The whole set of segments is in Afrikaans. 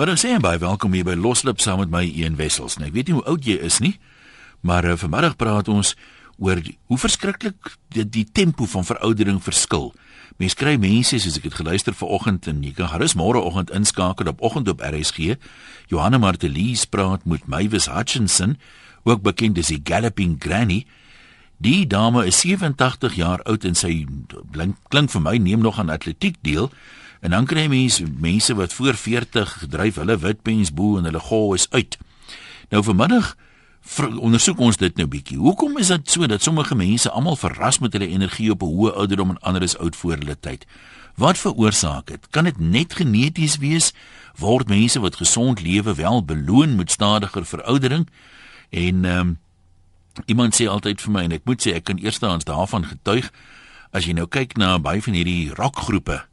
Dan sê jy baie welkom hier by Loslip saam met my Een Wessels. Nou, ek weet nie hoe oud jy is nie, maar uh, vanmiddag praat ons oor die, hoe verskriklik die, die tempo van veroudering verskil. Mense kry mense soos ek het geluister vanoggend en jy kan gerus môreoggend inskakel op oggend op RSG. Johanna Martelies praat met Mavis Hutchinson, ook bekend as die Galloping Granny. Die dame is 87 jaar oud en sy klink, klink vir my neem nog aan atletiek deel. En dan kry mense mense wat voor 40 dryf hulle witpens bo en hulle gou is uit. Nou vanmiddag ondersoek ons dit nou bietjie. Hoekom is dit so dat sommige mense almal verras met hulle energie op 'n hoë ouderdom en ander is oud voor hulle tyd? Wat veroorsaak dit? Kan dit net geneties wees? Word mense wat gesond lewe wel beloon met stadiger veroudering? En ehm um, iemand sê altyd vir my en ek moet sê ek kan eerstens daarvan getuig as jy nou kyk na baie van hierdie rockgroepe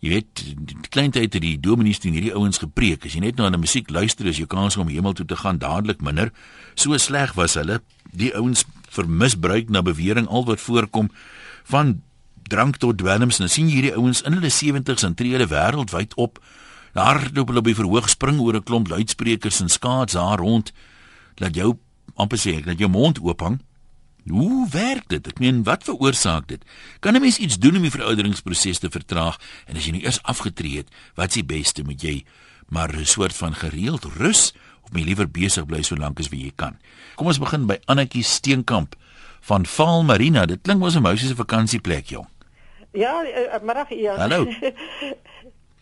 Jy weet, die klein tyd het die dominees teen hierdie ouens gepreek. As jy net nou aan die musiek luister, is jou kans om hemel toe te gaan dadelik minder. So sleg was hulle. Die ouens vermisbruik na bewering al wat voorkom van drank tot dwelms. Nou sien hierdie ouens in hulle 70's en tree hulle wêreldwyd op. Hardloop hulle op die verhoog spring oor 'n klomp luidsprekers en skaats daar rond. Laat jou amper sê, laat jou mond oop hang. Hoe werk dit? Ek meen, wat veroorsaak dit? Kan 'n mens iets doen om die verouderingsproses te vertraag? En as jy nou eers afgetree het, wat's die beste met jy? Maar 'n soort van gereeld rus of my liewer besig bly so lank as wat jy kan. Kom ons begin by Annetjie Steenkamp van Vaal Marina. Dit klink mos 'n meisie se vakansieplek, jong. Ja, uh, middag hier. Hallo.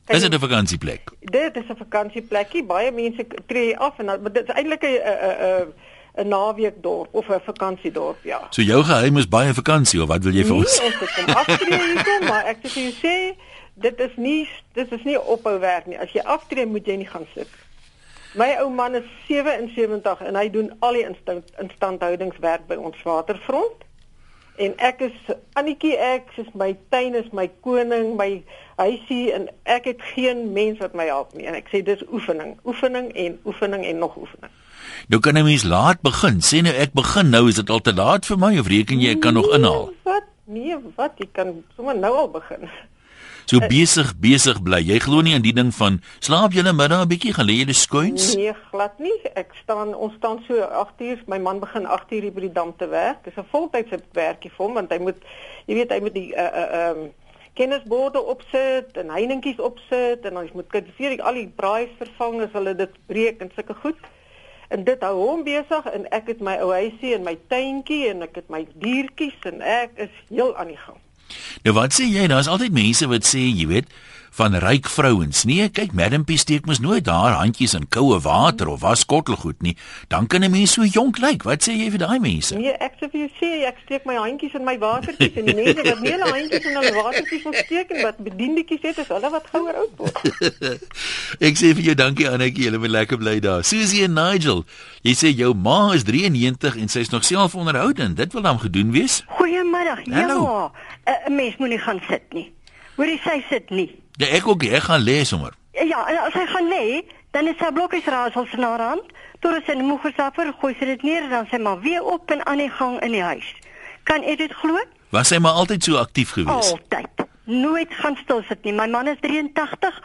Dis 'n vakansieplek. Dit is 'n vakansieplekkie. Baie mense tree af en dit is eintlik 'n 'n 'n 'n naweekdorp of 'n vakansiedorp, ja. So jou geheim is baie vakansie of wat wil jy vir ons? Nee, ons kom aftree hierkom, maar ek sê jy sê dit is nie dit is nie ophou werk nie. As jy aftree, moet jy nie gaan sit. My ou man is 77 en hy doen al die instand, instandhoudingswerk by ons waterfront. En ek is Annetjie ek, is my tuin is my koning, my huisie en ek het geen mens wat my help nie. En ek sê dis oefening, oefening en oefening en nog oefening. Nou kan 'n mens laat begin. Sê nou ek begin nou, is dit al te laat vir my of reken jy ek kan nog inhaal? Nee, wat? Nee, wat? Jy kan sommer nou al begin. So besig, besig bly. Jy glo nie aan die ding van slaap jy 'n middag 'n bietjie, gaan lê jy skuins? Nee, glad nie. Ek staan ons staan so 8 uur, my man begin 8 uur by die dam te werk. Dis 'n voltydse werkie vir hom want hy moet jy weet hy moet die uh uh um kennisborde opsit en heiningkies opsit en dan moet kyk al die braais vervang as hulle dit breek en sulke goed en dit hou hom besig en ek het my ou huisie en my tuintjie en ek het my diertjies en ek is heel aan die gang. Nou wat sê jy? Daar's altyd mense wat sê, jy weet, van ryk vrouens. Nee, kyk, Madam P steek mos nooit daar handjies in koue water of was skottelgoed nie. Dan kan 'n mens so jonk lyk. Wat sê jy vir daai mense? Nee, ek sê vir jou sê ek steek my handjies in my watertjies en die mense wat nie hulle handjies in hulle watertjies wil steek en wat bediendetjies het, is hulle wat gouer oud word. ek sê vir jou dankie Annetjie, julle moet lekker bly daar. Susie en Nigel, jy sê jou ma is 93 en sy's nog self onderhoudend. Dit wil dan gedoen wees? Goeiemiddag. Ja, 'n mens moenie gaan sit nie. Hoorie sy sit nie. Ja, ek ook, ek gaan lê sommer. Ja, en as hy gaan lê, dan is sy blokkies raasels in haar hand. Toe is hy moeg gesapper, gooi sy dit neer en dan sê maar weer op en aan die gang in die huis. Kan jy dit glo? Was hy maar altyd so aktief gewees? Altyd. Nooit gaan stil sit nie. My man is 83.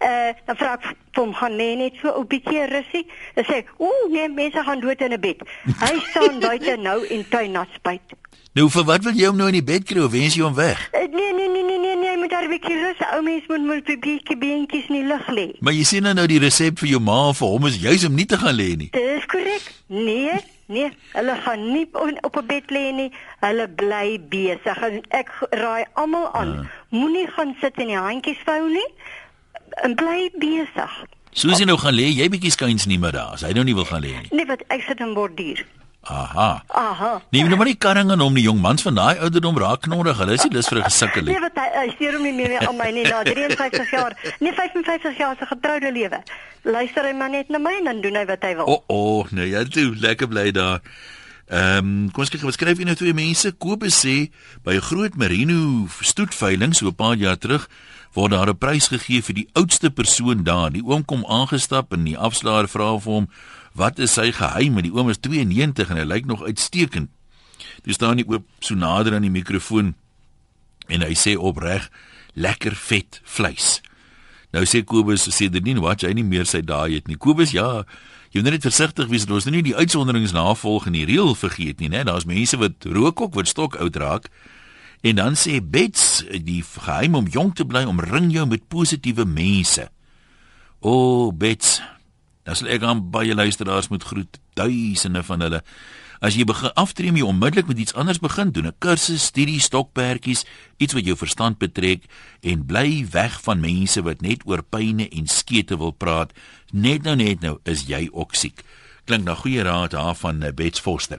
Eh, uh, dan vra ek vir hom gaan lê net so 'n bietjie rusie. Hy sê, "Ooh, nee, mense gaan dood in 'n bed." Hy staan buite nou en tuin na spuit. Nou vir wat wil jy hom nou in die bed kry of wens jy hom weg? Uh, nee, nee, nee, nee, nee, nee, moet daar 'n bietjie rus. Ou mens moet moet 'n bietjie beentjies in die lug lê. Maar jy sien nou nou die resep vir jou ma vir hom is juis om nie te gaan lê nie. Dis korrek. Nee, nee, hulle gaan nie op 'n bed lê nie. Hulle bly besig. Ek raai almal aan. Ja. Moenie gaan sit en die handjies vou nie. En bly besig. Jy nou gaan lê, jy bietjie skuins nie daar. As hy nou nie wil gaan lê nie. Nee, wat ek sit in borduur. Aha. Aha. Nee, nou maar nie karring aan hom die jong mans van daai ouderdom raak knorrig. Hulle is nie lus vir 'n gesukkel nie. Nee, wat hy steur hom nie meer aan my nie na 53 jaar. Nee, 55 jaar se getroude lewe. Luister hy maar net na my en dan doen hy wat hy wil. O, oh, oh, nee, jy toe lekker bly daar. Ehm, um, kom ons kyk wat skryf hier nou twee mense. Kobus sê by 'n groot merino stoetveiling so 'n paar jaar terug word daar 'n prys gegee vir die oudste persoon daar. Die oom kom aangestap en die afslaer vra vir hom Wat is sy geheim? Die oom is 92 en hy lyk nog uitstekend. Dis staan nie oop so nader aan die mikrofoon en hy sê opreg lekker vet vleis. Nou sê Kobus sê dit nie wat hy nie meer sy daai het nie. Kobus, ja, jy moet net versigtig wees dat ons nou nie die uitsonderings navolg en die reël vergeet nie, né? Daar's mense wat rook ook wat stok oud raak. En dan sê Bets, die geheim om jonk te bly, omring jou met positiewe mense. O, oh, Bets, dan sal ek aan baie luisteraars moet groet, duisende van hulle. As jy begin aftree, jy onmiddellik met iets anders begin doen, 'n kursus, studie, stokperdjies, iets wat jou verstand betrek en bly weg van mense wat net oor pyne en skete wil praat. Net nou net nou is jy ook siek. Klink na goeie raad daar van eh, Bets Foster.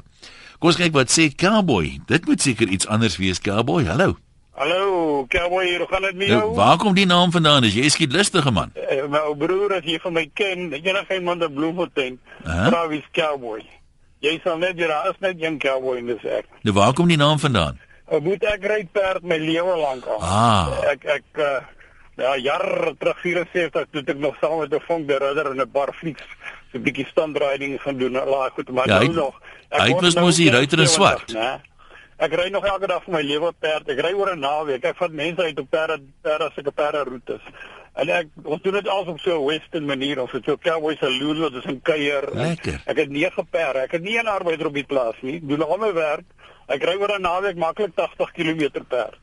Kom ons kyk wat sê Cowboy. Dit moet seker iets anders wees, Cowboy. Hallo. Hallo, Cowboy, hoe gaan dit met jou? Nou, waar kom die naam vandaan? Is jy skiet lustige man? Uh, my ou broer as jy van my ken, enige iemand in Bloemfontein, Aha. vra wie's Cowboy. Jy sal net jy is net een cowboy in dis ek. Nou waar kom die naam vandaan? Ek moet ek ry perd my lewe lank al. Ah. Ek ek uh, ja jaar terug 74 toe ek nog saam met 'n vonk der ridder in 'n bar fiets so 'n bietjie standriding gaan doen. Laat goed, maar Ja, nou hy- nog. hy word was nou mos die ruiter in 70, swart. né? Ek ry nog elke dag vir my lewe perd. Ek ry oor 'n naweek. Ek vat mense uit op perde perde sulke perde roetes. En ek ons doen dit als op so 'n western manier of so 'n cowboy saloon wat ons in kuier. Lekker. Ek het 9 perde. Ek het nie 'n arbeider op die plaas nie. Ek doen al my werk. Ek ry oor 'n naweek maklik 80 km per.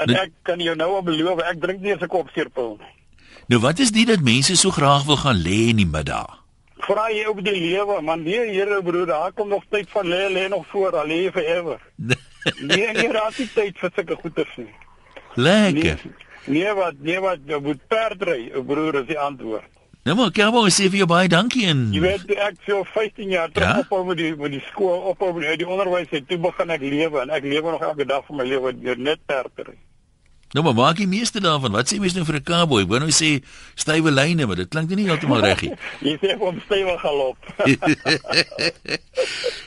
En Dit- ek kan jou nou al beloof, ek drink nie eens 'n kop seerpil nie. Nou wat is dit dat mense so graag wil gaan lê in die middag? Vra jy op die lewe, man, nee, Here broer, daar kom nog tyd van lê lê nog voor, al lê forever. Nee, nee, daar is nie tyd vir sulke goeters nie. Nee, Lekker. nee wat, nee wat, jy moet perd ry, ou broer is die antwoord. Nou maar Cowboy sê vir jou baie dankie en Jy weet ek so 15 jaar terug Ja? ophou met die met die skool, ophou met die, onderwys en toe begin ek lewe en ek lewe nog elke dag van my lewe deur net perd te ry. Nou maar maak die meeste daarvan. Wat sê mense nou vir 'n cowboy? Wou nou sê stywe lyne, maar dit klink nie heeltemal reg nie. Jy sê om stewig galop.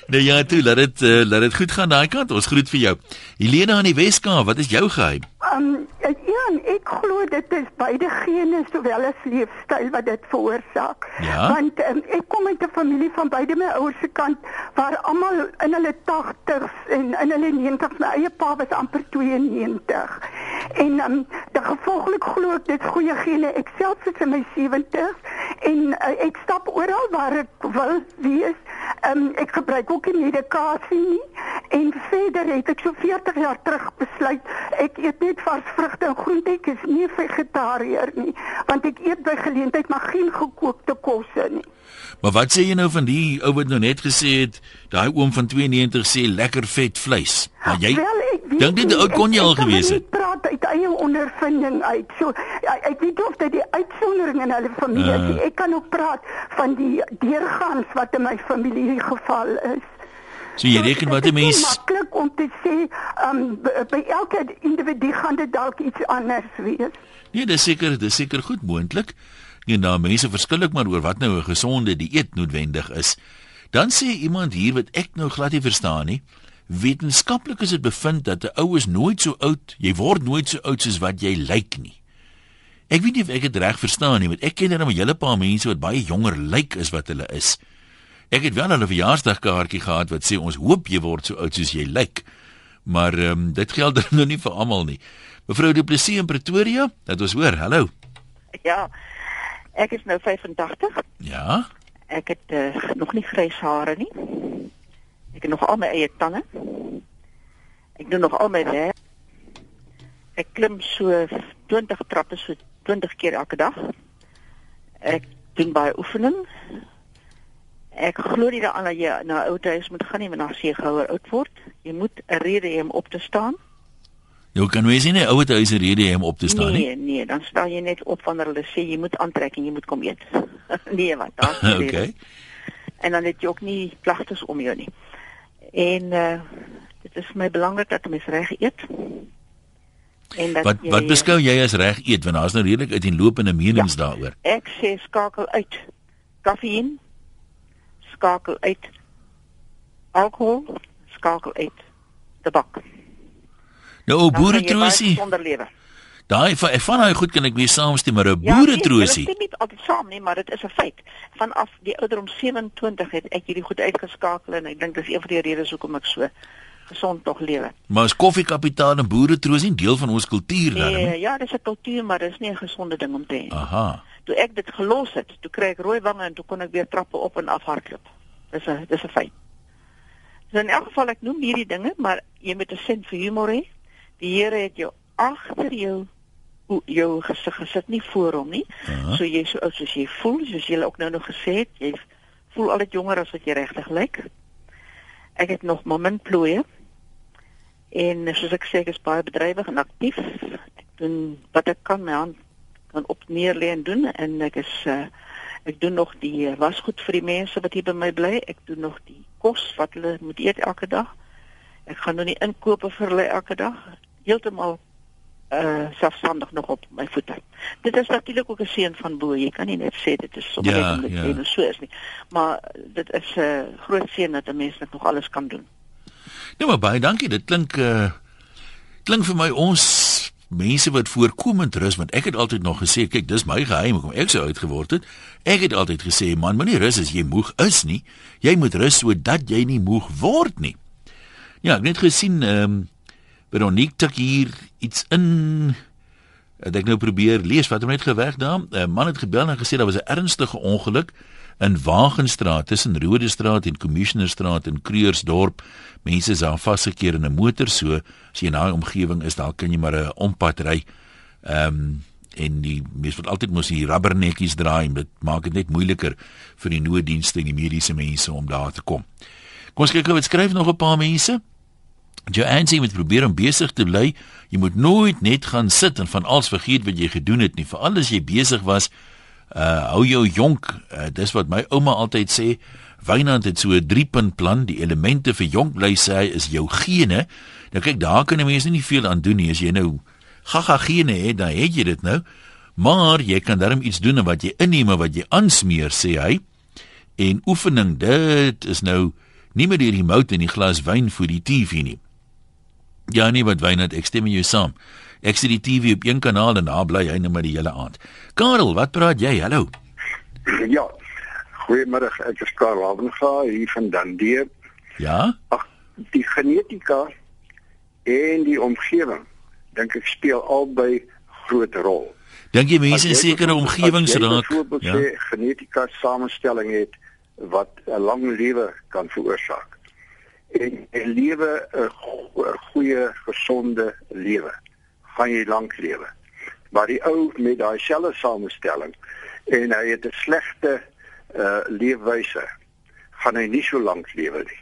Nou ja, toe, laat dit uh, laat dit goed gaan daai kant. Ons groet vir jou. Helena aan die Weskaap, wat is jou geheim? Um, ja, ek glo dit is beide gene sowel as leefstyl wat dit veroorsaak. Ja? Want um, ek kom uit 'n familie van beide my ouers se kant waar almal in hulle 80s en in hulle 90s, my eie pa was amper 92. En um, dan gevolglik glo ek dit goeie gene. Ek self is in my 70s en uh, ek stap oral waar ek wil wees. Um, ek gebruik ook nie medikasie nie en verder het ek so 40 jaar terug besluit ek eet net vars vrugte en groente ek is nie vegetariër nie want ek eet by geleentheid maar geen gekookte kosse nie Maar wat sê jy nou van die ou wat nou net gesê het, daai oom van 92 sê lekker vet vleis. Maar jy Wel, dink dit ou kon jy al gewees het. praat uit eie ondervinding uit. So ek, weet of dit die uitsondering in hulle familie is. Ah. Ek kan ook praat van die deurgangs wat in my familie geval is. So jy reken wat 'n mens maklik om te sê, um, by, elke individu gaan dit dalk iets anders wees. Nee, dis seker, dis seker goed moontlik. En daar mense verskil ook maar oor wat nou 'n gesonde dieet noodwendig is. Dan sê iemand hier wat ek nou glad nie verstaan nie. Wetenskaplik is dit bevind dat 'n ou is nooit so oud, jy word nooit so oud soos wat jy lyk nie. Ek weet nie of ek dit reg verstaan nie, want ek ken net 'n hele paar mense wat baie jonger lyk as wat hulle is. Ek het wel 'n verjaarsdagkaartjie gehad wat sê ons hoop jy word so oud soos jy lyk. Maar ehm um, dit geld nou nie vir almal nie. Mevrou Du Plessis in Pretoria, dat ons hoor. Hallo. Ja. Ek is nou 85. Ja. Ek het uh, nog nie grys hare nie. Ek het nog al my eie tande. Ek doen nog al my werk. Ek klim so 20 trappe so 20 keer elke dag. Ek doen baie oefening. Ek glo nie daaraan dat jy na 'n ou huis moet gaan nie want dan sê gouer oud word. Jy moet 'n rede hê om op te staan. Jy kan wees nie 'n ouer huis rede hê om op te staan nie. nee, nee, dan staan jy net op wanneer hulle sê jy moet aantrek en jy moet kom eet. nee, wat? Nie rede. okay. en dan het jy ook nie klagtes om jou nie. En uh dit is my belangrik dat 'n mens reg eet. En dat Wat jy, wat beskou jy as reg eet want daar's nou redelik uiteenlopende menings ja. daaroor. Ek sê skakel uit kaffiein, skakel uit alkohol, skakel uit tabak. Nou o Sonder lewe. daai van van daai goed kan ek weer saamstem, maar 'n Ja, nee, ek stem nie altyd saam nie, maar dit is 'n feit. Vanaf die ouderdom 27 het ek hierdie goed uitgeskakel en ek dink dis een van die redes hoekom ek so gesond tog lewe. Maar is koffiekapitaal en boere troos nie deel van ons kultuur dan Nee, nie? ja, dis 'n kultuur, maar dis nie 'n gesonde ding om te hê. Aha. Toe ek dit gelos het, toe kry ek rooi wange en toe kon ek weer trappe op en af hardloop. Dis 'n dis 'n feit. So in elk geval ek noem hierdie dinge, maar jy moet 'n sin vir humor hê. Die Here het jou agter jou jou gesig gesit, nie voor hom nie. Aha. So jy so oud soos jy voel, soos jy ook nou nog gesê het, jy voel altyd jonger as wat jy regtig lyk. Ek het nog maar min plooie. En soos ek sê, ek is baie bedrywig en aktief. Ek doen wat ek kan, my hand kan op neer lê en doen en ek is uh, ek doen nog die wasgoed vir die mense wat hier by my bly. Ek doen nog die kos wat hulle moet eet elke dag. Ek gaan nou nie inkope vir hulle elke dag. Heeltemal uh selfstandig nog op my voete. Dit is natuurlik ook 'n seën van bo. Jy kan nie net sê dit is sommer Ja, net omdat ja. jy nou so is nie. Maar dit is 'n uh, groot seën dat 'n mens net nog alles kan doen. Nou maar baie dankie. Dit klink uh klink vir my ons mense wat voorkomend rus want ek het altyd nog gesê kyk dis my geheim hoekom ek so oud geword het. Ek het altyd gesê man moenie rus as jy moeg is nie. Jy moet rus sodat jy nie moeg word nie. Ja, ek het net gesien ehm um, Veronique tik hier iets in het ek nou probeer lees wat hom net geweg daar. 'n Man het gebel en gesê daar was 'n ernstige ongeluk in Wagenstraat tussen Rodestraat en Commissionerstraat in Kreursdorp. Mense is daar vasgekeer in 'n motor so as jy in daai omgewing is, dan kan jy maar 'n ompad ry. Ehm um, en die mense wat altyd mos die rubbernetjies draai, dit maak dit net moeiliker vir die nooddienste en die mediese mense om daar te kom. Kom ons kyk gou wat skryf nog 'n paar mense. Joanne sê jy moet probeer om besig te bly. Jy moet nooit net gaan sit en van alles vergeet wat jy gedoen het nie. Veral as jy besig was, uh hou jou jonk. Uh, dis wat my ouma altyd sê. Wynand het so 'n 3-punt plan. Die elemente vir jonk bly sê hy is jou gene. Nou kyk, daar kan 'n mens nie veel aan doen nie as jy nou gaga gene het, dan het jy dit nou. Maar jy kan darm iets doen en wat jy inneem en wat jy aansmeer, sê hy. En oefening, dit is nou nie meer die remote en die glas wyn vir die TV nie. Ja nee, wat Wynand, ek stem met jou saam. Ek sit die TV op een kanaal en daar bly hy net maar die hele aand. Karel, wat praat jy? Hallo. Ja. Goeiemôre, ek is Karl Havenga hier van Dundee. Ja? Ag, die genetika en die omgewing dink ek speel albei groot rol. Dink jy mense in sekere omgewings raak? Ja. sê genetika samestelling het wat 'n lang lewe kan veroorsaak. En 'n lewe 'n goeie gesonde lewe gaan jy lank lewe. Maar die ou met daai selfde samestelling en hy het 'n slegte uh leefwyse gaan hy nie so lank lewe nie.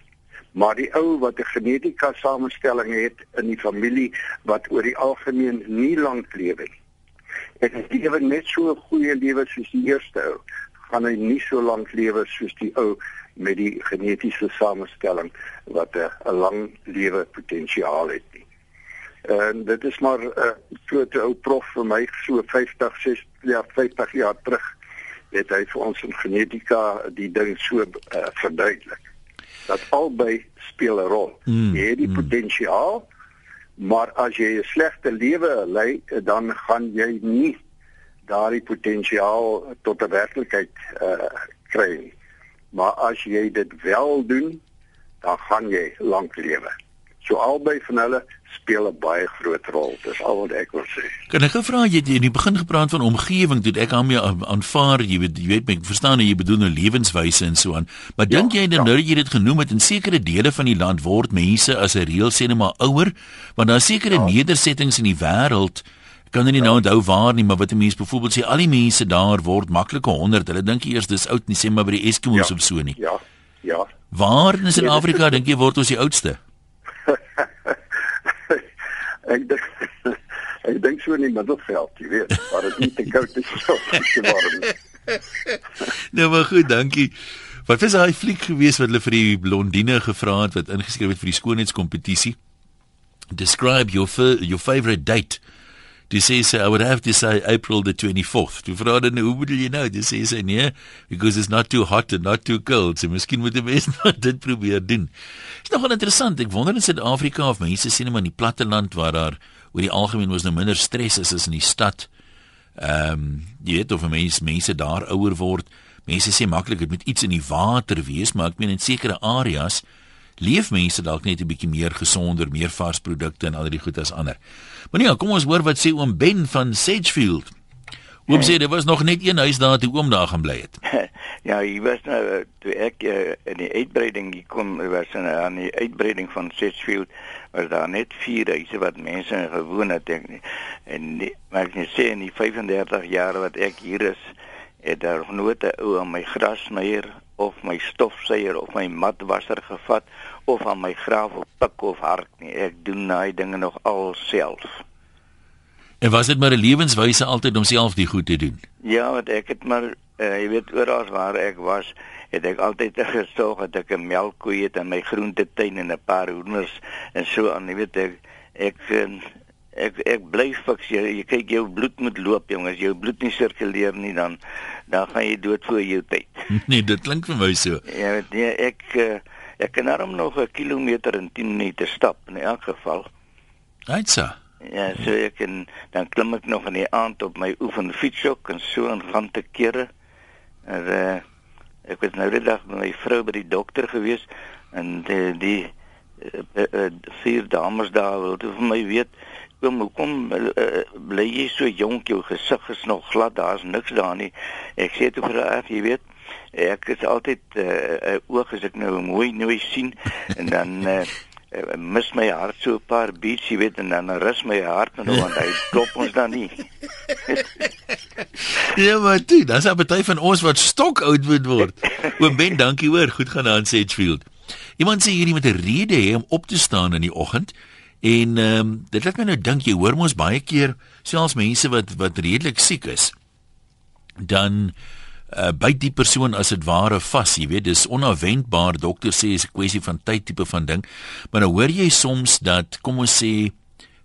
Maar die ou wat 'n genetika samestelling het in die familie wat oor die algemeen nie lank lewe nie. En hy lewe net so 'n goeie lewe soos die eerste ou, gaan hy nie so lank lewe soos die ou met die genetiese samestelling wat 'n lang lewe potensiaal het nie. En dit is maar 'n uh, groot ou prof vir my so 50, 60 ja 50 jaar terug het hy vir ons in genetika die ding so uh, verduidelik. Dat albei speel 'n rol. Mm, Jy het die mm. potensiaal, maar as jy 'n slegte lewe lei, dan gaan jy nie daardie potensiaal tot 'n werklikheid uh, kry nie. Maar as jy dit wel doen, dan gaan jy lank lewe. So albei van hulle speel 'n baie groot rol. Dis al wat ek wil sê. Kan ek gou vra jy het in die begin gepraat van omgewing, toe ek daarmee aan- aanvaar, jy weet jy weet ek verstaan hoe jy bedoel nou lewenswyse en so aan. Maar Ja, dink jy dan ja. nou dat jy dit genoem het in sekere dele van die land word mense as 'n reël sê net maar ouer, want daar sekere Ja. nedersettings in die wêreld kan dit nie nou onthou waar nie, maar wat 'n mens byvoorbeeld sê al die mense daar word maklike 100. Hulle dink eers dis oud nie, sê maar by die Eskimos Ja. of so nie. Ja. Ja. Waar in Nee, Suid-Afrika dit- dink jy word ons die oudste? ek dink ek dink so in die middelveld, jy weet, waar dit nie te koud is of te warm nie. Nou maar goed, dankie. Wat was daai fliek gewees wat hulle vir die blondine gevra het wat ingeskryf het vir die skoonheidskompetisie? Describe your your favorite date. Dis sê sy I would have to say April the 24th. Toe vra hulle nou, hoe bedoel jy nou? Dis sê sy nee, because it's not too hot and not too cold. So miskien moet die mense maar dit probeer doen. Is nogal interessant. Ek wonder in Suid-Afrika of mense sien maar in die platteland waar daar oor die algemeen was nou minder stres is as in die stad. Ehm um, jy weet of 'n mens mense daar ouer word. Mense sê maklik dit moet iets in die water wees, maar ek meen in sekere areas leef mense dalk net 'n bietjie meer gesonder, meer vars produkte en al die goed as ander. Maar nee, kom ons hoor wat sê oom Ben van Sedgefield. Oom sê daar was nog net een huis daar toe oom daar gaan bly het. Ja, hy was nou toe ek uh, in die uitbreiding gekom was in aan die uitbreiding van Sedgefield was daar net vier huise wat mense gewoon het ek nie. En die, maar ek sê in die 35 jaar wat ek hier is, het daar nooit 'n ou aan my grasmeier of my stofsuier of my matwasser gevat of aan my graaf of pik of hark nie. Ek doen daai dinge nog alself. En was dit maar 'n lewenswyse altyd om self die goed te doen? Ja, want ek het maar uh, jy weet oral waar ek was, het ek altyd gesorg dat ek 'n melkkoe het in my groentetuin en 'n paar hoenders en so aan, jy weet ek ek ek ek bly fiks jy, jy kyk jou bloed moet loop jong as jou bloed nie sirkuleer nie dan dan gaan jy dood voor jou tyd. nee, dit klink vir my so. Ja, jy ek uh, ek kan daarom nog 'n kilometer en 10 minute stap in elk geval. Aitsa. Ja, so ek en dan klim ek nog in die aand op my oefenfiets ook en so en gaan te kere. En uh, ek was nou die dag met my vrou by die dokter gewees en die, die uh, uh, vier dames daar wil vir my weet Kom, hoekom uh, bly jy so jonk? Jou gesig is nog glad. Daar's niks daar nie. Ek sê toe vir haar, jy weet, ek is altyd 'n uh, oog as ek nou mooi mooi sien en dan uh, mis my hart so 'n paar beats, jy weet, en dan rus my hart nou want hy klop ons dan nie. ja, maar dit, dis 'n party van ons wat stok oud moet word. Oom Ben, dankie hoor. Goed gaan aan Sedgefield. Iemand sê hierdie met 'n rede hê om op te staan in die oggend. En ehm um, dit laat my nou dink jy hoor mos baie keer selfs mense wat wat redelik siek is dan uh, byt die persoon as dit ware vas, jy weet, dis onverwendbaar. Dokter sê is 'n kwessie van tyd tipe van ding. Maar nou hoor jy soms dat kom ons sê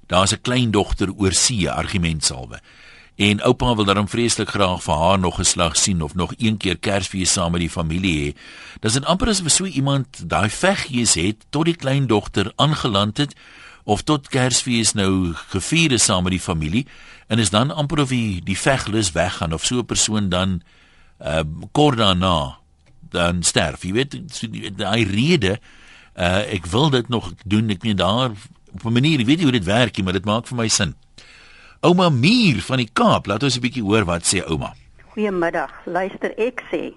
daar's 'n kleindogter oor see argument salwe. En oupa wil daarom vreeslik graag vir haar nog geslag sien of nog een keer Kersfees saam met die familie hê. Dis en amper asof so iemand daai veggees het tot die kleindogter aangeland het of tot Kersfees nou gevier is saam met die familie en is dan amper of die die veglus weggaan of so 'n persoon dan uh kort daarna dan sterf. Jy weet so die daai rede uh ek wil dit nog doen. Ek meen daar op 'n manier, weet jy hoe dit werk, maar dit maak vir my sin. Ouma Mier van die Kaap, laat ons 'n bietjie hoor wat sê ouma. Goeiemiddag. Luister, ek sê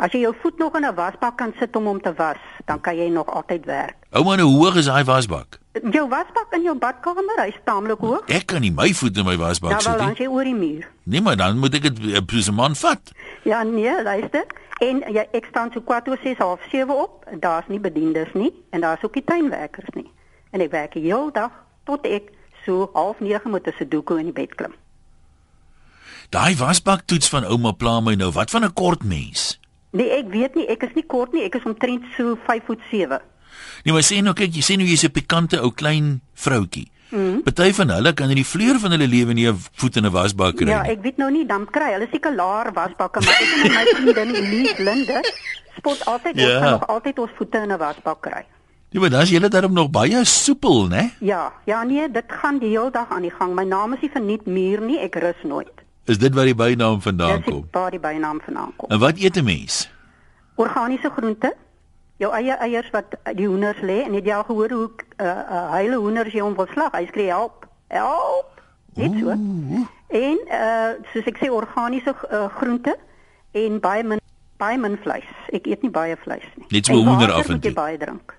As jy jou voet nog in 'n wasbak kan sit om hom te was, dan kan jy nog altyd werk. Ouma, hoe hoog is daai wasbak? Jou wasbak in jou badkamer, hy is taamlik hoog. Ek kan nie my voet in my wasbak sit nie. Dan jy oor die muur. Nee, maar dan moet ek dit op eh, 'n man vat. Ja, nee, luister. En ja, ek staan so kwart oor 6 half 7 op. Daar's nie bediendes nie en daar's ook nie tuinwerkers nie. En ek werk die hele dag tot ek so half 9 moet tussen doeke in die bed klim. Daai wasbak toets van ouma pla my nou. Wat van 'n kort mens? Nee, ek weet nie, ek is nie kort nie, ek is omtrent so 5 voet 7. Nee, maar sien nou kyk, jy sien hoe jy's 'n pikante ou klein vroutjie. Mm. Party van hulle kan in die vleur van hulle lewe nie 'n voet in 'n wasbak kry ja, nie. Ja, ek weet nou nie, dan kry hulle seker laer wasbakke, maar ek en my vriendin Elise Linde spot altyd ja. ons kan nog altyd ons voete in 'n wasbak kry. Ja, maar dan is julle daarom nog baie soepel, né? Ja, ja nee, dit gaan die hele dag aan die gang. My naam is nie verniet muur nie, ek rus nooit. Is dit waar die bynaam vandaan kom? Dis waar die bynaam vandaan kom. En wat eet 'n mens? Organiese groente. Jou eie eiers wat die hoenders lê en het jy al gehoor hoe 'n uh, uh, hele hoenders jy hom wil slag? Hy skree help. Help. Net so. En uh soos ek sê organiese uh, groente en baie min baie min vleis. Ek eet nie baie vleis nie. Net so hoender af en toe. baie drink.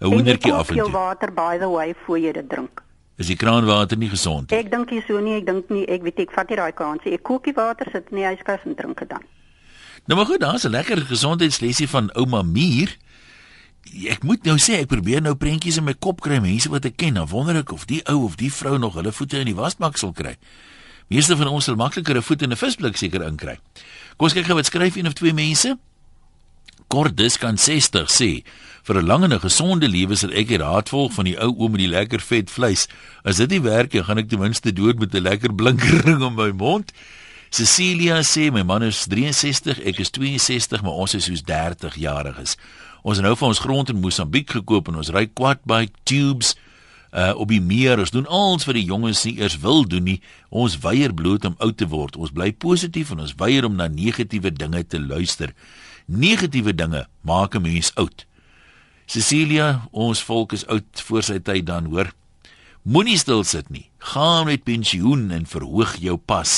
'n Hoendertjie af en toe. Jou water by the way voor jy dit drink. Is die kraanwater nie gesond nie? Ek dink nie so nie, ek dink nie, ek weet ek vat nie daai kans nie. Ek kook die water sit in die yskas en drink dit dan. Nou maar goed, daar's 'n lekker gesondheidslesie van ouma Mier. Ek moet nou sê ek probeer nou prentjies in my kop kry mense wat ek ken. Dan wonder ek of die ou of die vrou nog hulle voete in die wasbak sal kry. Meeste van ons sal makliker 'n voet in 'n visblik seker inkry. Kom ons kyk gou wat skryf een of twee mense. Cordis kan 60 sê vir 'n lang en 'n gesonde lewe sal ek die raad volg van die ou oom met die lekker vet vleis. As dit nie werk nie, gaan ek ten minste dood met 'n lekker blinkering om my mond. Cecilia sê my man is 63, ek is 62, maar ons is soos 30 jariges. Ons het nou vir ons grond in Mosambiek gekoop en ons ry quad bike tubes uh op die meer. Ons doen alles wat die jonges nie eers wil doen nie. Ons weier bloot om oud te word. Ons bly positief en ons weier om na negatiewe dinge te luister. Negatiewe dinge maak 'n mens oud Cecilia, ons volk is oud voor sy tyd dan, hoor. Moenie stil sit nie. Gaan met pensioen en verhoog jou pas.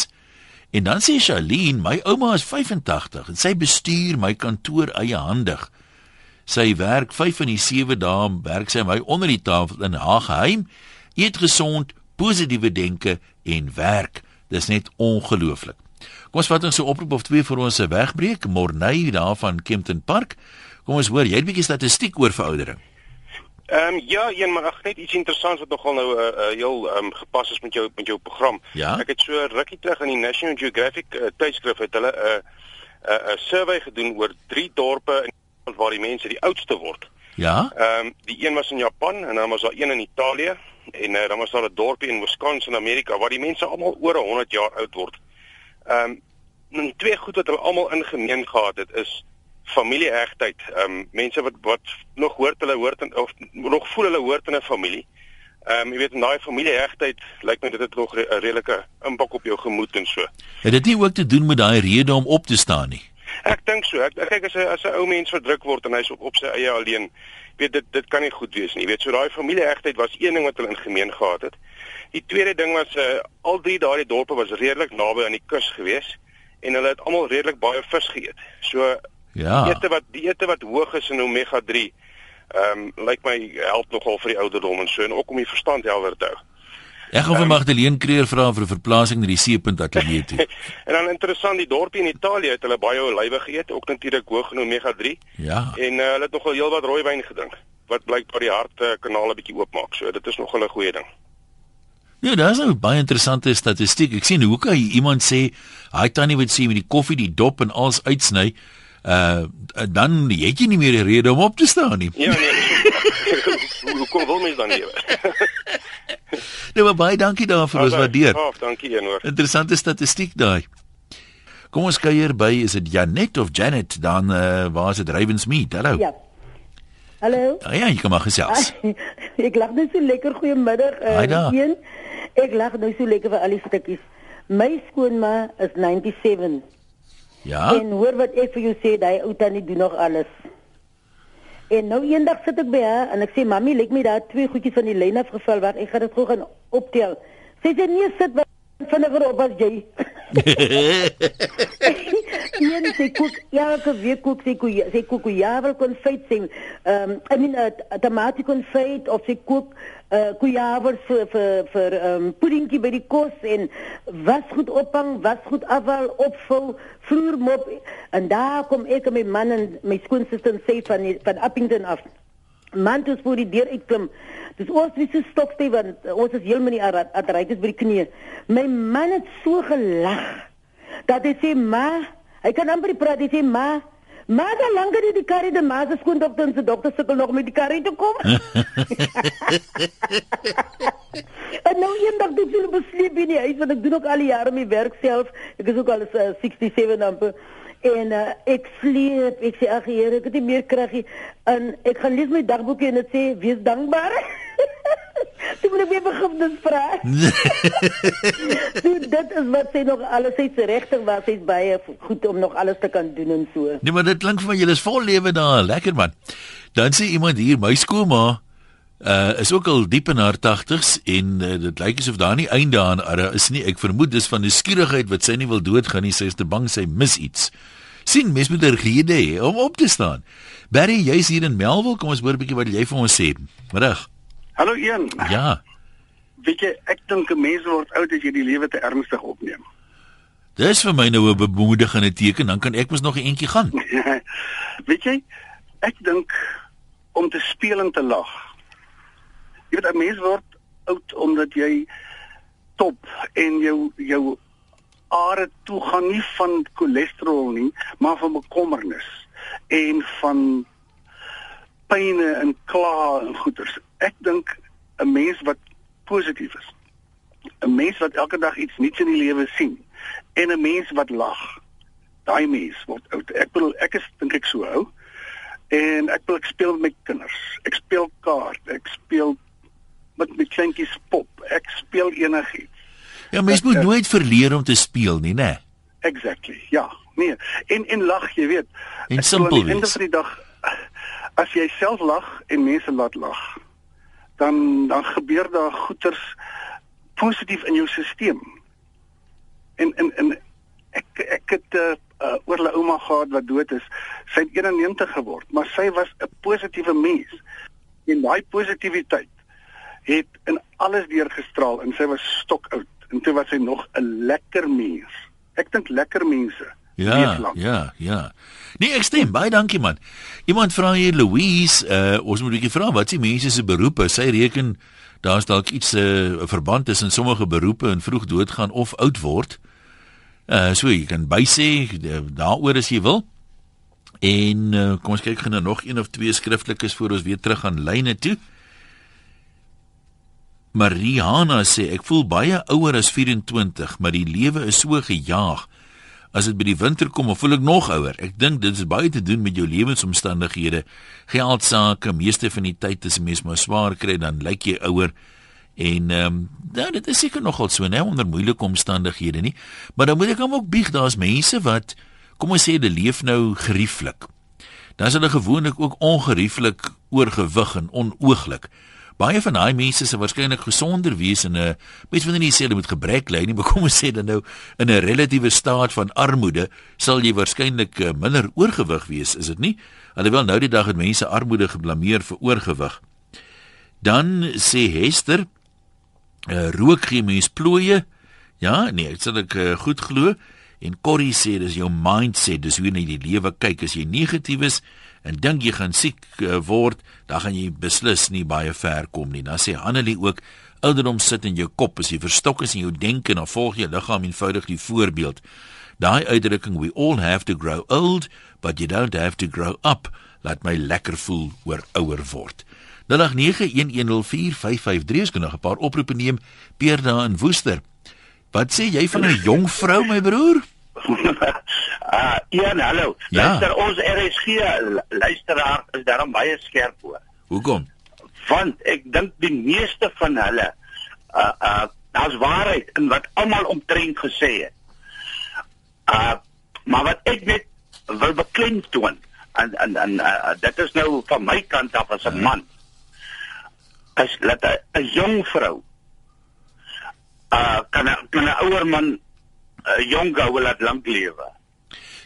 En dan sê Charlene, my ouma is 85 en sy bestuur my kantoor eiehandig. Sy werk 5 van die 7 dae, werk sy my onder die tafel in haar geheim. Eet gesond, positiewe denke en werk. Dis net ongelooflik. Kom ons vat ons so oproep of twee vir ons se wegbreek. Morney daar van Kempton Park. Kom ons hoor, jy het 'n bietjie statistiek oor veroudering. Ehm um, ja, een maar ag net iets interessants wat nogal nou 'n uh, uh, heel ehm um, gepas is met jou met jou program. Ja? Ek het so rukkie terug in die National Geographic uh, tydskrif het hulle 'n uh, 'n uh, 'n uh, survey gedoen oor drie dorpe in waar die mense die oudste word. Ja? Ehm um, die een was in Japan en dan was daar een in Italië en uh, dan was daar 'n dorpie in Wisconsin, Amerika waar die mense almal oor 100 jaar oud word. Ehm um, twee goed wat hulle almal in gemeen gehad het is familiehegtheid. Ehm um, mense wat wat nog hoort hulle hoort in, of nog voel hulle hoort in 'n familie. Ehm um, jy weet in daai familiehegtheid lyk my dit het nog 'n re redelike impak op jou gemoed en so. Het dit nie ook te doen met daai rede om op te staan nie? Ek dink so. Ek, ek kyk as 'n as 'n ou mens verdruk word en hy's op op sy eie alleen, weet dit dit kan nie goed wees nie. Jy weet so daai familiehegtheid was een ding wat hulle in gemeen gehad het. Die tweede ding was uh, al drie daardie dorpe was redelik naby aan die kus gewees en hulle het almal redelik baie vis geëet. So Ja. Die ete wat die ete wat hoog is in omega 3 ehm um, lyk my help nogal vir die ouderdom en so en ook om die verstand helder te hou. Ek gaan vir Magdalene Kreer vra vir 'n verplasing na die seepunt ateljee toe. en dan interessant die dorpie in Italië het hulle baie olywe geëet, ook natuurlik hoog in omega 3 Ja. en uh, hulle het nogal heelwat rooiwyn gedrink wat blykbaar die hartkanale bietjie oopmaak. So dit is nogal 'n goeie ding. Ja, daar's nou baie interessante statistiek. Ek sien hoe kan iemand sê, "Hy tannie wat sê met die koffie, die dop en alles uitsny." Uh dan het jy nie meer 'n rede om op te staan nie. Ja nee. hoe kom wel mens dan lewe? Nee, maar baie dankie daarvoor. Ons waardeer. Ja, dankie eenhoor. Interessante statistiek daai. Kom ons kuier by, is dit Janet of Janet? Dan uh waar is dit Ravensmead? Hallo. Ja. Hallo. Ah, ja, jy kan maar gesels. ek lag net so lekker goeiemiddag. Uh, daar. een. Ek lag nou so lekker vir al die stukkies. My skoonma is 97. Ja. En hoor wat ek vir jou sê, daai ou tannie doen nog alles. En nou eendag sit ek by haar en ek sê mami, lyk my daar twee goedjies van die lyn afgeval waar ek gaan dit gou gaan optel. Sy sê nee, sit wat vinniger op as jy. Een sê koek elke week koek sy koek sy koek javel konfyt sê ehm I mean uh, tamatie konfyt of sy koek uh, koejavel vir vir vir ehm um, puddingkie by die kos en wasgoed ophang, wasgoed afval, opvul, vloermop en daar kom ek en my man en my skoonsister sê van die, van Appington af. Man toe voor die deur uitklim. Dis ons wie se stokste want uh, ons is heeltemal nie arthritis by die knie. My man het so gelag dat hy sê ma, hy kan amper praat, hy sê ma, maar dan langer die karry die ma se skoondokter en se dokter sukkel nog met die karry te kom. en nou eendag doen hulle besleep in die huis want ek doen ook al die jare my werk self. Ek is ook al uh, 67 amper. En uh, ek sleep, ek sê ag Here, ek het nie meer krag nie. En ek gaan lees my dagboekie en dit sê wees dankbaar. Toe moet ek weer begifnis vra. so dit is wat sy nog alles sy se regtig was, sy's baie goed om nog alles te kan doen en so. Nee, maar dit klink vir my julle is vol lewe daar, lekker man. Dan sê iemand hier, my skoolma uh is ook al diep in haar 80's en uh, dit lyk asof daar nie einde aan haar is nie. Ek vermoed dis van die skierigheid wat sy nie wil doodgaan nie. Sy is te bang sy mis iets. sien mens moet 'n rede hê om op te staan. Barry, jy's hier in Melville. Kom ons hoor 'n bietjie wat jy vir ons sê. Middag. Hallo een. Ja. Weet jy, ek dink 'n mens word oud as jy die lewe te ernstig opneem. Dis vir my nou 'n bemoedigende teken, dan kan ek mos nog 'n entjie gaan. Weet jy, ek dink om te speel en te lag. Jy weet 'n mens word oud omdat jy top en jou jou are toe gaan nie van cholesterol nie, maar van bekommernis en van pyne en kla en goeters. Ek dink 'n mens wat positief is. 'n Mens wat elke dag iets nuuts in die lewe sien en 'n mens wat lag. Daai mens word oud. Ek bedoel ek is dink ek so ou. En ek wil ek speel met my kinders. Ek speel kaart, ek speel met my kleintjies pop. Ek speel enigiets. Ja, mens moet nooit verleer om te speel nie, né? Exactly. Ja. Nee. En en lag, jy weet. En Ek simpel aan die einde wees. van die dag as jy self lag en mense laat lag, dan dan gebeur daar goeters positief in jou stelsel. En en en ek ek het uh, uh, oor 'n ouma gehad wat dood is. Sy het 91 geword, maar sy was 'n positiewe mens. En daai positiwiteit het in alles deurgestraal en sy was stokoud en toe was sy nog 'n lekker mens. Ek dink lekker mense Ja, ja, ja. Nee, ek stem. Baie dankie man. Iemand vra hier Louise, uh, ons moet 'n bietjie vra wat s'ie mense se beroepe? Sy reken daar's dalk iets 'n uh, verband tussen sommige beroepe en vroeg doodgaan of oud word. Uh so jy kan bysê daaroor as jy wil. En uh, kom ons kyk gou nog een of twee skriftelikes voor ons weer terug gaan lyne toe. Mariana sê ek voel baie ouer as 24, maar die lewe is so gejaag. As dit by die winter kom, voel ek nog ouer. Ek dink dit is baie te doen met jou lewensomstandighede. Geld sake, meeste van die tyd as 'n mens maar swaar kry, dan lyk jy ouer. En ehm um, ja, dit is seker nogal so, né, onder moeilike omstandighede nie. Maar dan moet ek hom ook bieg, daar's mense wat kom ons sê hulle leef nou gerieflik. Dan is hulle gewoonlik ook ongerieflik oorgewig en onooglik. Baie van daai mense se waarskynlik gesonder wees en 'n uh, mens wil nie sê hulle moet gebrek ly nie, maar kom ons sê dan nou in 'n relatiewe staat van armoede sal jy waarskynlik uh, minder oorgewig wees, is dit nie? Alhoewel nou die dag het mense armoede geblameer vir oorgewig. Dan sê Hester, uh, rook gee mens plooie. Ja, nee, dit sal ek uh, goed glo. En Corrie sê dis jou mindset, dis hoe jy na die lewe kyk. As jy negatief is, en dink jy gaan siek uh, word, dan gaan jy beslis nie baie ver kom nie. Dan sê Hanelie ook ouderdom sit in jou kop, as jy verstok is in jou denke, dan volg jy liggaam eenvoudig die voorbeeld. Daai uitdrukking we all have to grow old, but you don't have to grow up. Laat my lekker voel oor ouer word. 0891104553 kan nog 'n paar oproepe neem. Peer daar in Woester. Wat sê jy van 'n jong vrou, my broer? Uh, ja, hallo. Ja. Luister, ons RSG luisteraar is daarom baie skerp hoor. Hoekom? Want ek dink die meeste van hulle uh uh daar's waarheid in wat almal omtrent gesê het. Uh maar wat ek net wil beklemtoon en en en uh, dit is nou van my kant af as 'n ja. man. As laat 'n jong vrou uh kan 'n kan 'n ouer man 'n uh, jong ou laat lank lewe.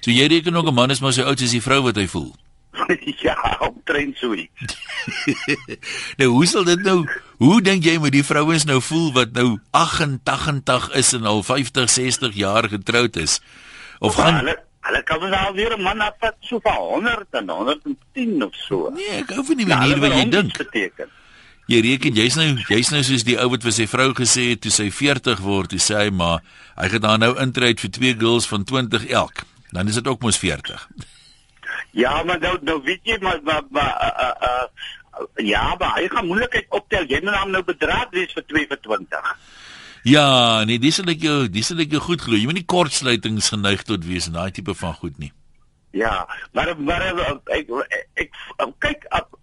So jy reken nog 'n man is maar so oud as die vrou wat hy voel. ja, omtrent so iets. nou hoe sal dit nou? Hoe dink jy met die vrouens nou voel wat nou 88 is en al 50, 60 jaar getroud is? Of gaan hulle hulle kan wel al weer 'n man af wat so van 100 en 110 of so. Nee, ek hou van die manier ja, wat jy dink. Beteken. Jy reken jy's nou jy's nou soos die ou wat vir sy vrou gesê het toe sy 40 word, hy sê hy maar hy gaan dan nou intreed vir twee girls van 20 elk. Dan is dit ook mos 40. Ja, maar nou nou weet jy maar maar, maar uh, uh, uh, ja, maar hy gaan moeilikheid optel. Jy moet hom nou bedraad wees vir 22. Ja, nee, dis net jou, dis net jou goed glo. Jy moet nie kortsluitings geneig tot wees en daai tipe van goed nie. Ja, maar maar ek ek, ek kyk op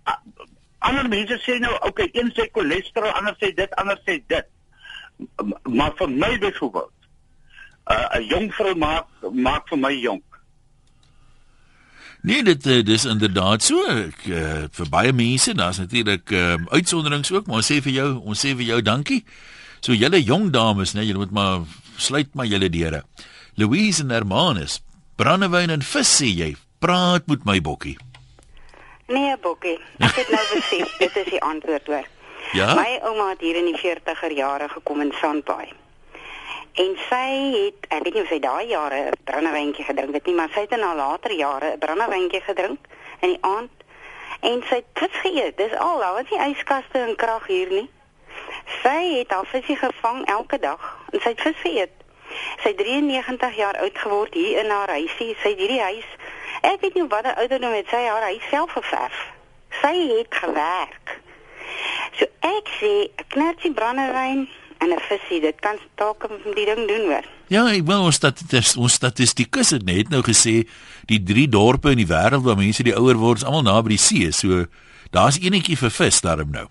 ander mense sê nou okay, een sê cholesterol, ander sê dit, ander sê dit. Maar vir my byvoorbeeld, uh, 'n jong vrou maak maak vir my jonk. Nee, dit uh, dis inderdaad so. Ek, uh, vir baie mense, daar's natuurlik uh, uitsonderings ook, maar ons sê vir jou, ons sê vir jou dankie. So julle jong dames, nee, julle moet maar sluit maar julle deure. Louise en Hermanus, brandewyn en vis sê jy, praat met my bokkie. Nee, Bokkie. Ek het nou besef dit is die antwoord hoor. Ja. My ouma het hier in die 40er jare gekom in Sandbaai. En sy het, ek weet nie of sy daai jare 'n brandewyntjie gedrink het nie, maar sy het in haar later jare 'n brandewyntjie gedrink in die aand. En sy het vis geëet. Dis al, daar was nie yskaste en krag hier nie. Sy het haar visie gevang elke dag en sy het vis geëet. Sy het 93 jaar oud geword hier in haar huisie. Sy het hierdie huis Ek weet nie wat die ouderdom het sy haar hy self geverf. Sy het gewerk. So ek sê 'n knertjie brandewyn en 'n visie, dit kan dalk die ding doen hoor. Ja, ek wil ons statistikus ons statistikus het net nou gesê die drie dorpe in die wêreld waar mense die ouer word, is almal naby die see. So daar's enetjie vir vis daarom nou.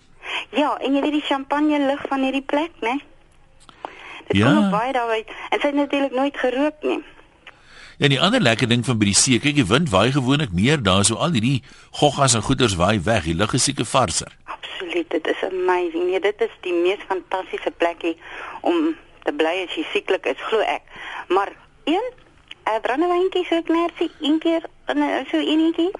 Ja, en jy weet die champagne lig van hierdie plek, né? Dit ja. kom baie daaruit en sy het natuurlik nooit gerook nie. Ja, die ander lekker ding van by die see, kyk die wind waai gewoonlik meer daar, so al hierdie goggas en goeters waai weg. Die lug is seker varser. Absoluut, dit is amazing. Nee, dit is die mees fantastiese plekie om te bly as jy sieklik is, glo ek. Maar een 'n brandewyntjie so knersie een keer in so enetjie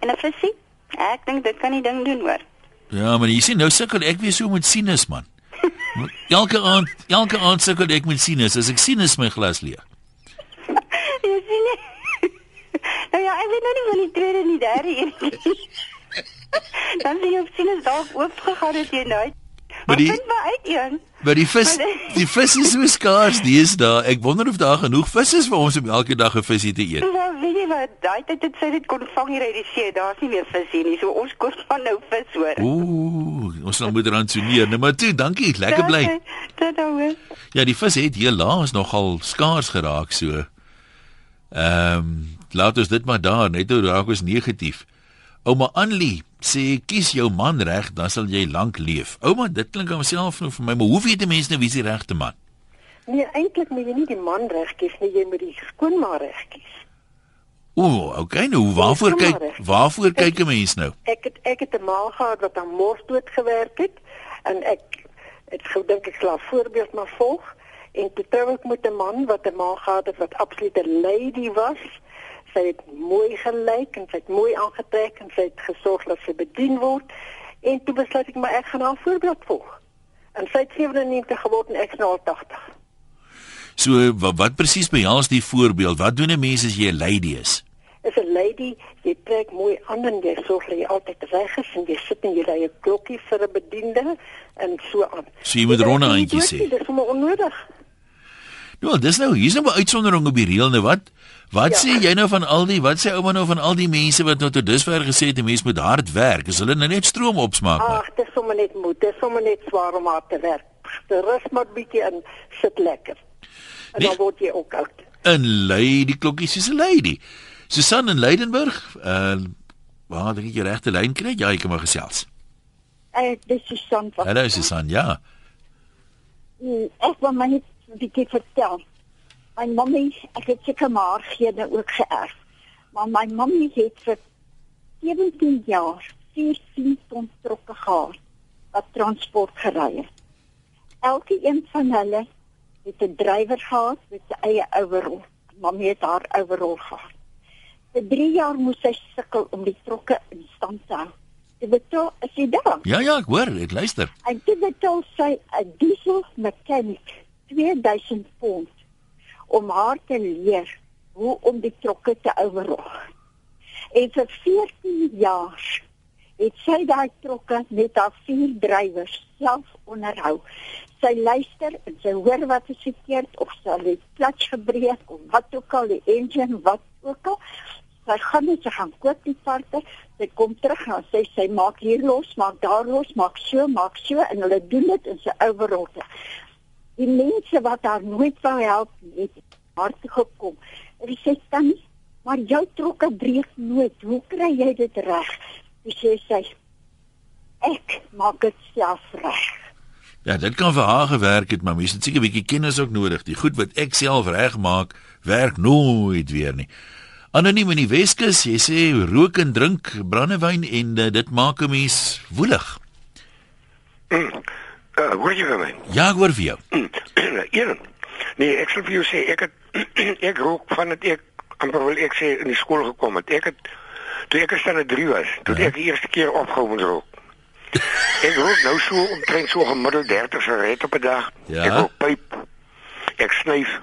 en 'n visie. Ek dink dit kan die ding doen hoor. Ja, maar jy sien nou sukkel ek weer so met sinus man. elke aand, elke aand sukkel ek met sinus as ek sinus my glas leeg. Jy sien nie. Nou ja, ek weet nou nie van die tweede en die derde een nie. Dan sien jy op sinus dalk oopgegaan het jy nou. Maar die- vind maar uit een. Maar die vis, Maar die vis is so skaars deesdae. Ek wonder of daar genoeg vis is vir ons om elke dag 'n visie te eet. Ja, weet jy wat? Daai tyd het sy dit kon vang hier uit die see. Daar's nie meer vis hier nie. So ons koop van nou vis hoor. Ooh, ons sal moet rantsoneer. Nee, maar toe, dankie. Lekker bly. Dit dan. Ja, die vis het hier laas nogal skaars geraak so. Ehm, um, laat ons dit maar daar, net hoe raak ons negatief. Ouma Anlie sê kies jou man reg, dan sal jy lank leef. Ouma, dit klink aan myself nou vir my, maar hoe weet 'n mens nou wie die regte man? Nee, eintlik moet jy nie die man reg kies nie, jy moet die skoonma reg kies. Ooh, okay, nou waarvoor kyk waarvoor kyk 'n mens nou? Ek het ek het 'n ma gehad wat aan morsdood gewerk het en ek het gedink ek sal voorbeeld maar volg en toe trou ek met 'n man wat 'n ma gehad het wat absoluut 'n lady was. Sy het mooi gelyk en sy het mooi aangetrek en sy het gesorg dat sy bedien word en toe besluit ek maar ek gaan haar voorbeeld volg. En sy het 97 geword en ek is nou al 80. So wat, wat presies behels die voorbeeld? Wat doen 'n mens as jy 'n lady is? is 'n lady, jy trek mooi aan en jy sorg dat jy altyd reg is en jy sit en jy ry 'n klokkie vir 'n bediende en so aan. So jy moet ronde handjies sê. nie, Dis sommer onnodig. Nou, dis nou hier's nou 'n uitsondering op die reël nou wat? Wat Ja. sê jy nou van al die wat sê ouma nou van al die mense wat nou tot dusver gesê het 'n mens moet hard werk? Is hulle nou net stroom opsmaak maar? Ag, dis sommer net moed, dis sommer net swaar om hard te werk. Rus maar bietjie en sit lekker. En Nee. dan word jy ook oud. 'n Lady klokkie soos 'n lady. Susan in Leidenburg, uh waar dink jy regte lyn kry? Ja, ek kan maar gesels. Eh, dis Susan van. Hallo Susan, ja. Mm, Ek wil my net 'n bietjie vertel. My mammy, ek het seker maar gene ook geërf. Maar my mammy het vir 17 jaar 14 ton trokke gehad wat transport gery het. Elke een van hulle het 'n drywer gehad met sy eie overrol. Mammy het haar overrol gehad. Vir 3 jaar moes sy sukkel om die trokke in stand te hou. Dit betaal as jy daar Ja ja, ek hoor, ek luister. En toe betaal sy 'n diesel mechanic 2000 pond om haar te leer hoe om die trokke te overrol. En vir 14 jaar het sy daai trokke met haar vier drywers self onderhou. Sy luister en sy hoor wat is verkeerd of sy het klats gebreek of wat ook al die engine wat ook al. Sy gaan net sy gaan koop die parte. Sy kom terug en sê sy maak hier los, maak daar los, maak so, maak so en hulle doen dit in sy overrol. Die mense wat haar nooit wou help nie, het haar toe gekom. En sy sê tannie, maar jou trokke breek nooit. Hoe kry jy dit reg? Sy sê sy ek maak dit self reg. Ja, dit kan vir haar gewerk het, maar mens het seker 'n bietjie kennis ook nodig. Die goed wat ek self regmaak, werk nooit weer nie. Anoniem in die Weskus, jy sê rook en drink brandewyn en uh, dit maak 'n mens woelig. Uh, hoor jy vir my? Ja, ek hoor vir jou. Een. Nee, ek sal vir jou sê ek het ek rook van dit ek amper wil ek sê in die skool gekom het. Ek het toe ek standaard 3 was, toe ek die eerste keer opgehou met rook. Ek rook nou so omtrent so gemiddeld 30 sigarette op 'n dag. Ja. Ek rook pyp. Ek snyf.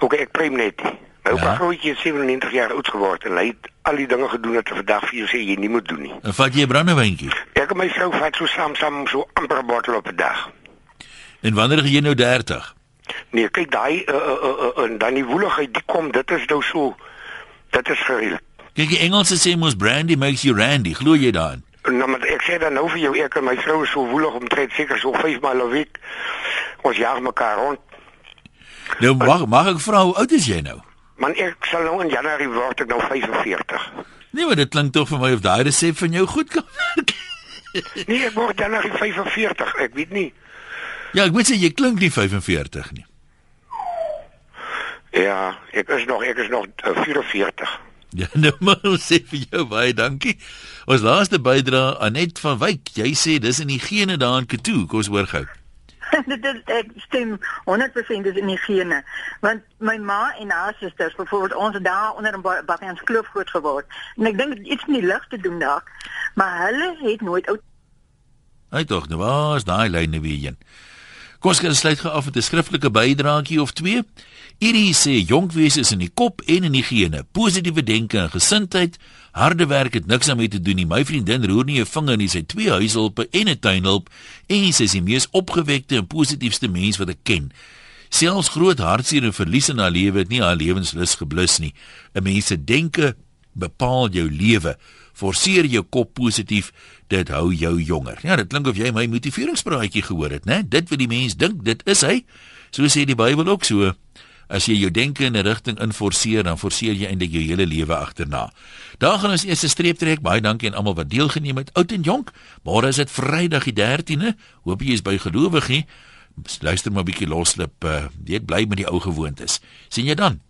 Ook ek prem net. nie. My oupa Ja. grootjie is 97 jaar oud geword en hy het al die dinge gedoen wat vandag vir jou sê jy nie moet doen nie. En vat jy 'n brandewyntjie? Ek en my vrou vat so saam saam so amper 'n bottel op 'n dag. En wanneer jy nou 30? Nee, kyk daai uh, uh, uh, uh, en dan die woeligheid die kom, dit is nou so dit is gereeld. Kyk, die Engelse sê mos brandy makes you randy. Glo jy daarin? Nou maar ek sê dan nou vir jou ek en my vrou is so woelig omtrent seker so 5 maal 'n week. Ons jaag mekaar rond. Nou mag mag ek vra hoe oud is jy nou? Man ek sal nou in Januarie word ek nou 45. Nee, maar dit klink tog vir my of daai resep van jou goed kan werk. Nee, ek word Januarie 45. Ek weet nie. Ja, ek moet sê jy klink nie 45 nie. Ja, ek is nog ek is nog uh, 44. Ja, nou maar ons sê vir jou baie dankie. Ons laaste bydra Anet van Wyk. Jy sê dis in die gene daar in Katoe. Kom ons hoor gou. dit is ek stem 100% is in die gene want my ma en haar susters byvoorbeeld ons het daar onder 'n Bakians kloof groot geword en ek dink iets met die lig te doen daar maar hulle het nooit oud Hy tog nou was daai lyne weer een. Kom ons sluit gou af met 'n skriftelike bydraetjie of twee. Hierdie sê jonkwese is in die kop en in die gene. Positiewe denke en gesindheid, harde werk het niks daarmee te doen nie. My vriendin roer nie 'n vinger nie. Sy het twee huishulpe en 'n tuinhulp en sy is die mees opgewekte en positiefste mens wat ek ken. Selfs groot hartseer en verlies in haar lewe het nie haar lewenslus geblus nie. 'n Mens se denke bepaal jou lewe. Forceer jou kop positief, dit hou jou jonger. Ja, dit klink of jy my motiveringspraatjie gehoor het, né? Dit wat die mens dink, dit is hy. So sê die Bybel ook so. As jy jou denke in 'n rigting inforceer, dan forceer jy eintlik jou hele lewe agterna. Daar gaan ons eers 'n streep trek. Baie dankie aan almal wat deelgeneem het, oud en jonk. Môre is dit Vrydag die 13de. Hoop jy is by gelowigie. Luister maar 'n bietjie loslip. Uh, jy bly met die ou gewoontes. sien jy dan?